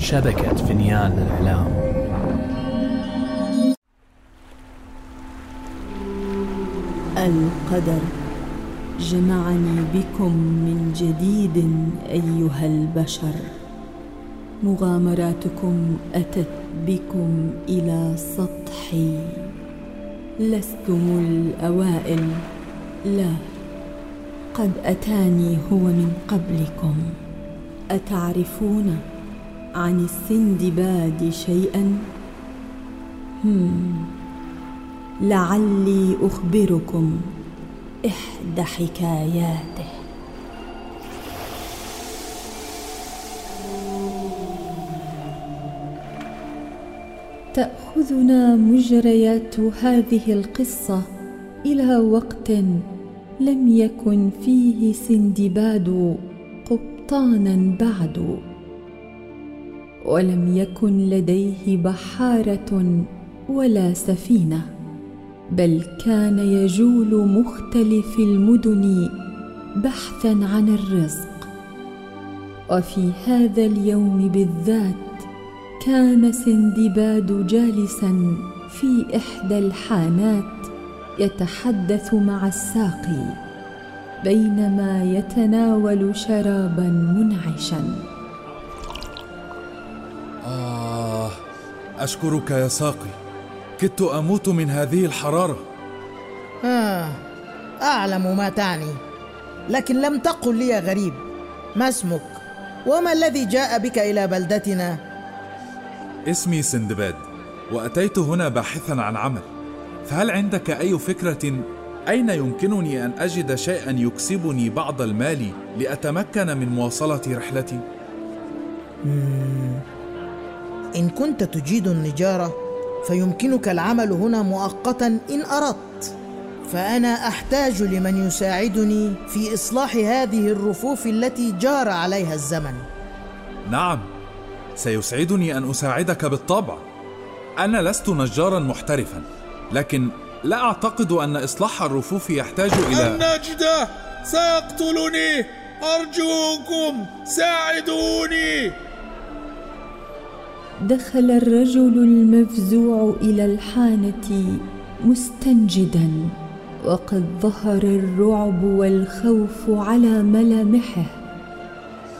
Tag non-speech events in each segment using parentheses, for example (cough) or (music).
شبكة فنيان الإعلام القدر. جمعني بكم من جديد أيها البشر. مغامراتكم أتت بكم إلى سطحي. لستم الأوائل. لا قد أتاني هو من قبلكم. أتعرفون؟ عن السندباد شيئا. هم لعلي أخبركم إحدى حكاياته. تأخذنا مجريات هذه القصة إلى وقت لم يكن فيه سندباد قبطانا بعد. ولم يكن لديه بحارة ولا سفينة بل كان يجول مختلف المدن بحثا عن الرزق. وفي هذا اليوم بالذات كان سندباد جالسا في إحدى الحانات يتحدث مع الساقي بينما يتناول شرابا منعشا. آه أشكرك يا ساقي. كدت أموت من هذه الحرارة. آه أعلم ما تعني. لكن لم تقل لي يا غريب ما اسمك؟ وما الذي جاء بك إلى بلدتنا؟ اسمي سندباد وأتيت هنا باحثا عن عمل. فهل عندك أي فكرة؟ أين يمكنني أن أجد شيئا يكسبني بعض المال لأتمكن من مواصلة رحلتي؟ إن كنت تجيد النجارة فيمكنك العمل هنا مؤقتا إن أردت. فأنا أحتاج لمن يساعدني في إصلاح هذه الرفوف التي جار عليها الزمن. نعم سيسعدني أن أساعدك بالطبع. أنا لست نجارا محترفا لكن لا أعتقد أن إصلاح الرفوف يحتاج إلى النجدة سيقتلني. أرجوكم ساعدوني. دخل الرجل المفزوع إلى الحانة مستنجدا وقد ظهر الرعب والخوف على ملامحه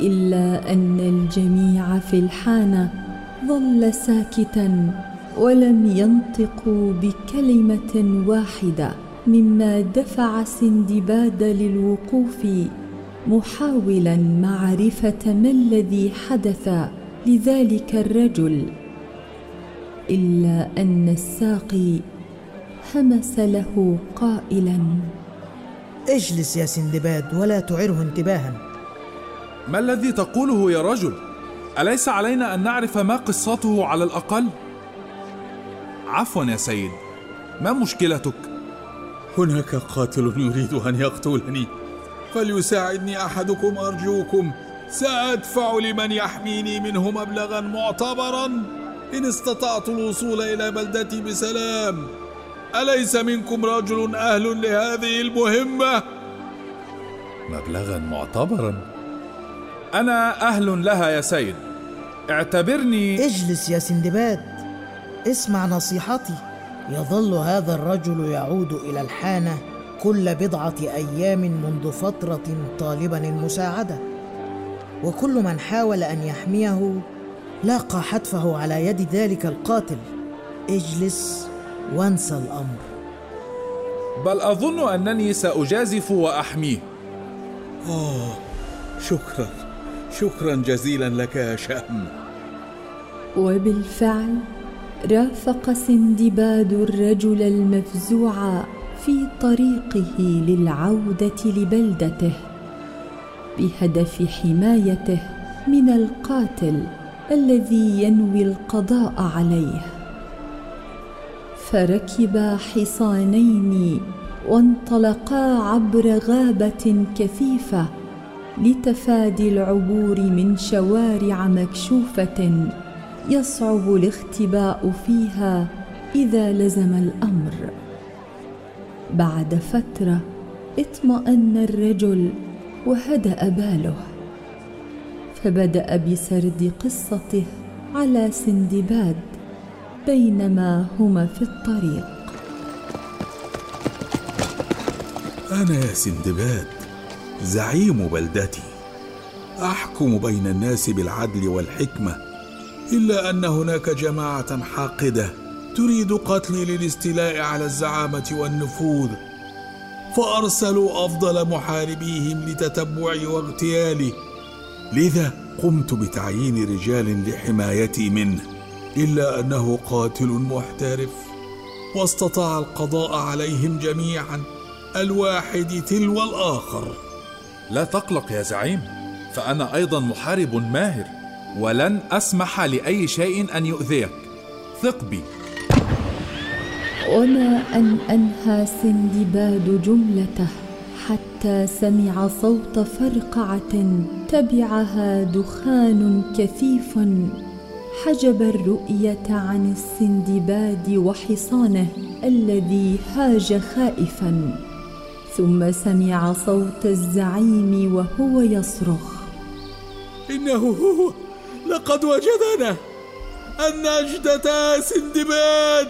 إلا أن الجميع في الحانة ظل ساكتا ولم ينطقوا بكلمة واحدة مما دفع سندباد للوقوف محاولا معرفة ما الذي حدث. لذلك الرجل إلا أن الساقي همس له قائلا اجلس يا سندباد ولا تعره انتباها ما الذي تقوله يا رجل؟ أليس علينا أن نعرف ما قصته على الأقل؟ عفوا يا سيد ما مشكلتك؟ هناك قاتل يريد أن يقتلني فليساعدني أحدكم أرجوكم سأدفع لمن يحميني منه مبلغا معتبرا إن استطعت الوصول إلى بلدتي بسلام. أليس منكم رجل أهل لهذه المهمة؟ مبلغا معتبرا؟ أنا أهل لها يا سيد. اعتبرني اجلس يا سندباد. اسمع نصيحتي. يظل هذا الرجل يعود إلى الحانة كل بضعة أيام منذ فترة طالبا المساعدة. وكل من حاول أن يحميه لاقى حتفه على يد ذلك القاتل. اجلس وانسى الأمر. بل أظن أنني سأجازف وأحميه. آه شكرا. شكرا جزيلا لك يا شهم وبالفعل رافق سندباد الرجل المفزوع في طريقه للعودة لبلدته. بهدف حمايته من القاتل الذي ينوي القضاء عليه. فركبا حصانين وانطلقا عبر غابة كثيفة لتفادي العبور من شوارع مكشوفة يصعب الاختباء فيها إذا لزم الأمر. بعد فترة اطمأن الرجل وهدأ باله فبدأ بسرد قصته على سندباد بينما هما في الطريق. أنا يا سندباد زعيم بلدتي. أحكم بين الناس بالعدل والحكمة إلا أن هناك جماعة حاقدة تريد قتلي للاستيلاء على الزعامة والنفوذ. فأرسلوا أفضل محاربيهم لتتبعي واغتيالي. لذا قمت بتعيين رجال لحمايتي منه إلا أنه قاتل محترف. واستطاع القضاء عليهم جميعا الواحد تلو الآخر. لا تقلق يا زعيم فأنا أيضا محارب ماهر ولن أسمح لأي شيء أن يؤذيك. ثق بي. وما أن أنهى سندباد جملته حتى سمع صوت فرقعة تبعها دخان كثيف حجب الرؤية عن السندباد وحصانه الذي هاج خائفا. ثم سمع صوت الزعيم وهو يصرخ. إنه هو لقد وجدنا النجدة سندباد.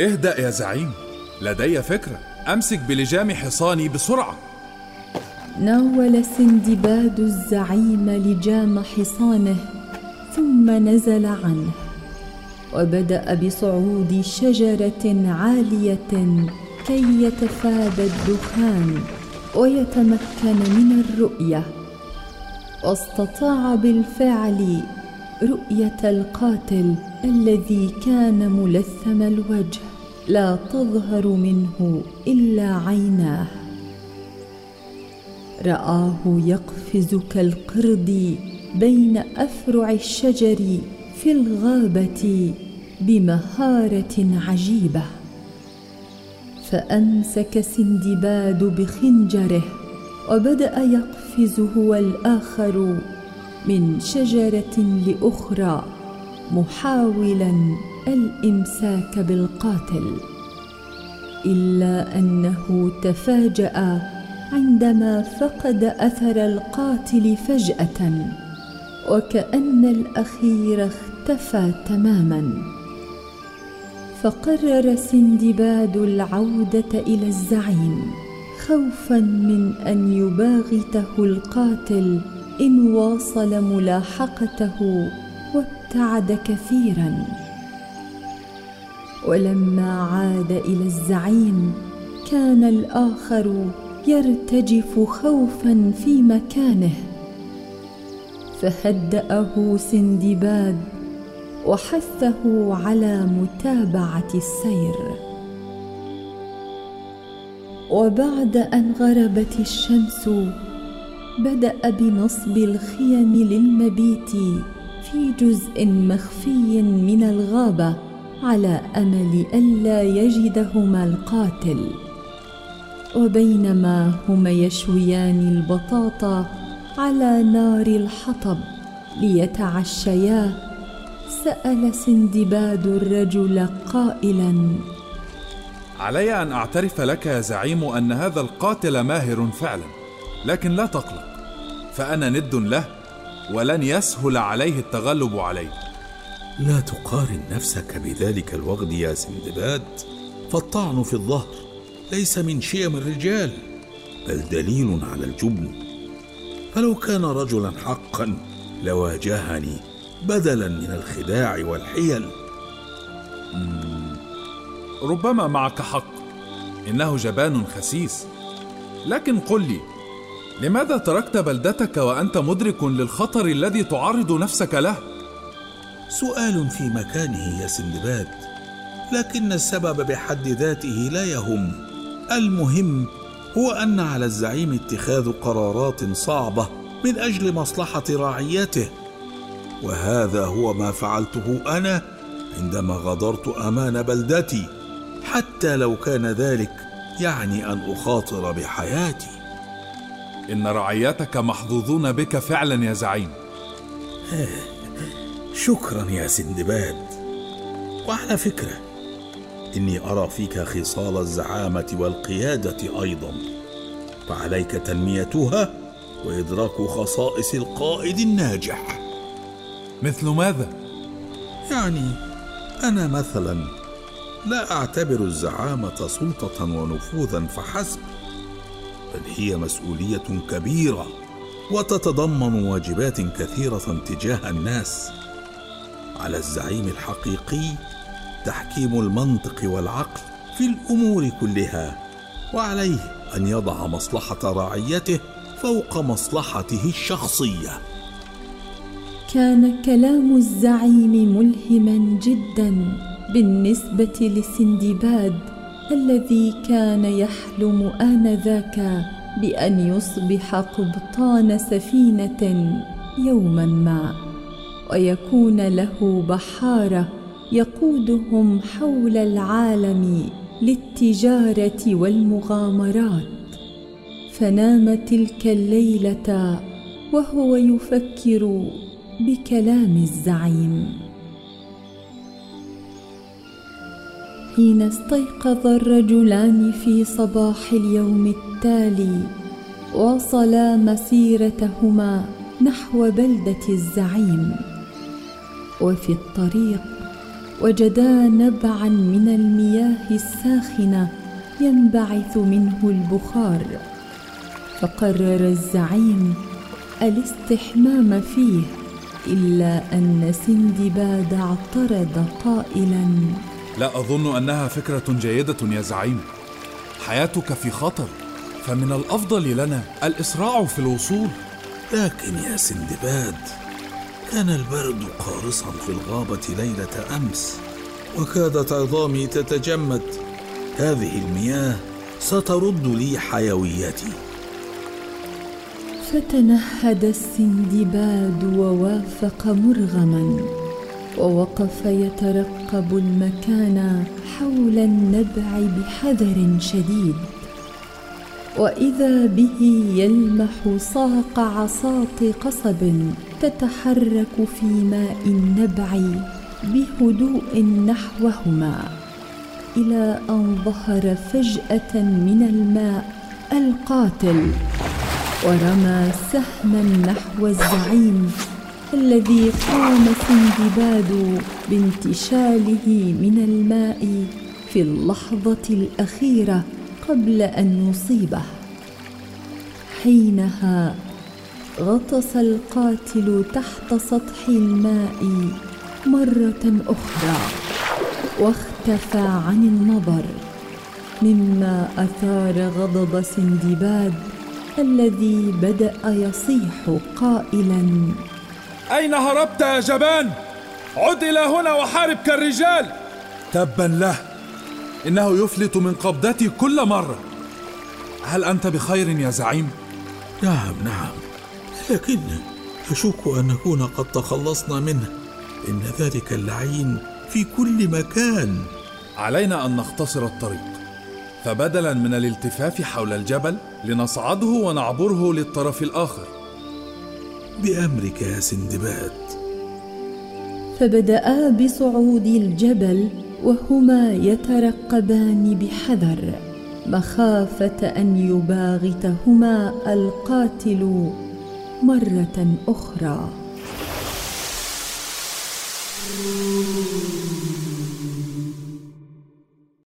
اهدأ يا زعيم. لدي فكرة. أمسك بلجام حصاني بسرعة. ناول سندباد الزعيم لجام حصانه ثم نزل عنه. وبدأ بصعود شجرة عالية كي يتفادى الدخان ويتمكن من الرؤية. واستطاع بالفعل رؤية القاتل الذي كان ملثم الوجه لا تظهر منه إلا عيناه. رآه يقفز كالقرد بين أفرع الشجر في الغابة بمهارة عجيبة. فأمسك سندباد بخنجره وبدأ يقفز هو الآخر من شجرة لأخرى محاولا الإمساك بالقاتل. إلا أنه تفاجأ عندما فقد أثر القاتل فجأة وكأن الأخير اختفى تماما. فقرر سندباد العودة إلى الزعيم خوفا من أن يباغته القاتل إن واصل ملاحقته وابتعد كثيرا. ولما عاد إلى الزعيم كان الآخر يرتجف خوفا في مكانه. فهدأه سندباد وحثه على متابعة السير. وبعد أن غربت الشمس بدأ بنصب الخيم للمبيت في جزء مخفي من الغابة على أمل ألا يجدهما القاتل. وبينما هما يشويان البطاطا على نار الحطب ليتعشيا سأل سندباد الرجل قائلا علي أن أعترف لك يا زعيم أن هذا القاتل ماهر فعلا. لكن لا تقلق فأنا ند له ولن يسهل عليه التغلب علي لا تقارن نفسك بذلك الوغد يا سندباد فالطعن في الظهر ليس من شيم الرجال بل دليل على الجبن. فلو كان رجلا حقا لواجهني بدلا من الخداع والحيل. ربما معك حق إنه جبان خسيس. لكن قل لي لماذا تركت بلدتك وأنت مدرك للخطر الذي تعرض نفسك له؟ سؤال في مكانه يا سندباد لكن السبب بحد ذاته لا يهم. المهم هو أن على الزعيم اتخاذ قرارات صعبة من أجل مصلحة رعيته وهذا هو ما فعلته أنا عندما غادرت أمان بلدتي حتى لو كان ذلك يعني أن أخاطر بحياتي. إن رعيتك محظوظون بك فعلا يا زعيم. (laughs) شكرا يا سندباد. وعلى فكرة إني أرى فيك خصال الزعامة والقيادة أيضا. فعليك تنميتها وإدراك خصائص القائد الناجح. مثل ماذا؟ يعني أنا مثلا لا أعتبر الزعامة سلطة ونفوذا فحسب. بل هي مسؤولية كبيرة وتتضمن واجبات كثيرة تجاه الناس. على الزعيم الحقيقي تحكيم المنطق والعقل في الأمور كلها وعليه أن يضع مصلحة رعيته فوق مصلحته الشخصية. كان كلام الزعيم ملهما جدا بالنسبة لسندباد. الذي كان يحلم آنذاك بأن يصبح قبطان سفينة يوما ما ويكون له بحارة يقودهم حول العالم للتجارة والمغامرات. فنام تلك الليلة وهو يفكر بكلام الزعيم. حين استيقظ الرجلان في صباح اليوم التالي واصلا مسيرتهما نحو بلدة الزعيم. وفي الطريق وجدا نبعا من المياه الساخنة ينبعث منه البخار. فقرر الزعيم الاستحمام فيه إلا أن سندباد اعترض قائلا لا أظن أنها فكرة جيدة يا زعيم. حياتك في خطر فمن الأفضل لنا الإسراع في الوصول. لكن يا سندباد كان البرد قارصا في الغابة ليلة أمس وكادت عظامي تتجمد. هذه المياه سترد لي حيويتي فتنهد السندباد ووافق مرغما ووقف يترقب المكان حول النبع بحذر شديد. وإذا به يلمح ساق عصاه قصب تتحرك في ماء النبع بهدوء نحوهما إلى أن ظهر فجأة من الماء القاتل ورمى سهما نحو الزعيم الذي قام سندباد بانتشاله من الماء في اللحظة الأخيرة قبل أن يصيبه. حينها غطس القاتل تحت سطح الماء مرة أخرى واختفى عن النظر مما أثار غضب سندباد الذي بدأ يصيح قائلا أين هربت يا جبان؟ عد إلى هنا وحارب كالرجال. تبا له إنه يفلت من قبضتي كل مرة. هل أنت بخير يا زعيم؟ نعم نعم. لكن اشك أن نكون قد تخلصنا منه. إن ذلك اللعين في كل مكان. علينا أن نختصر الطريق. فبدلا من الالتفاف حول الجبل لنصعده ونعبره للطرف الآخر. بأمرك يا سندباد فبدأ بصعود الجبل وهما يترقبان بحذر مخافة أن يباغتهما القاتل مرة أخرى.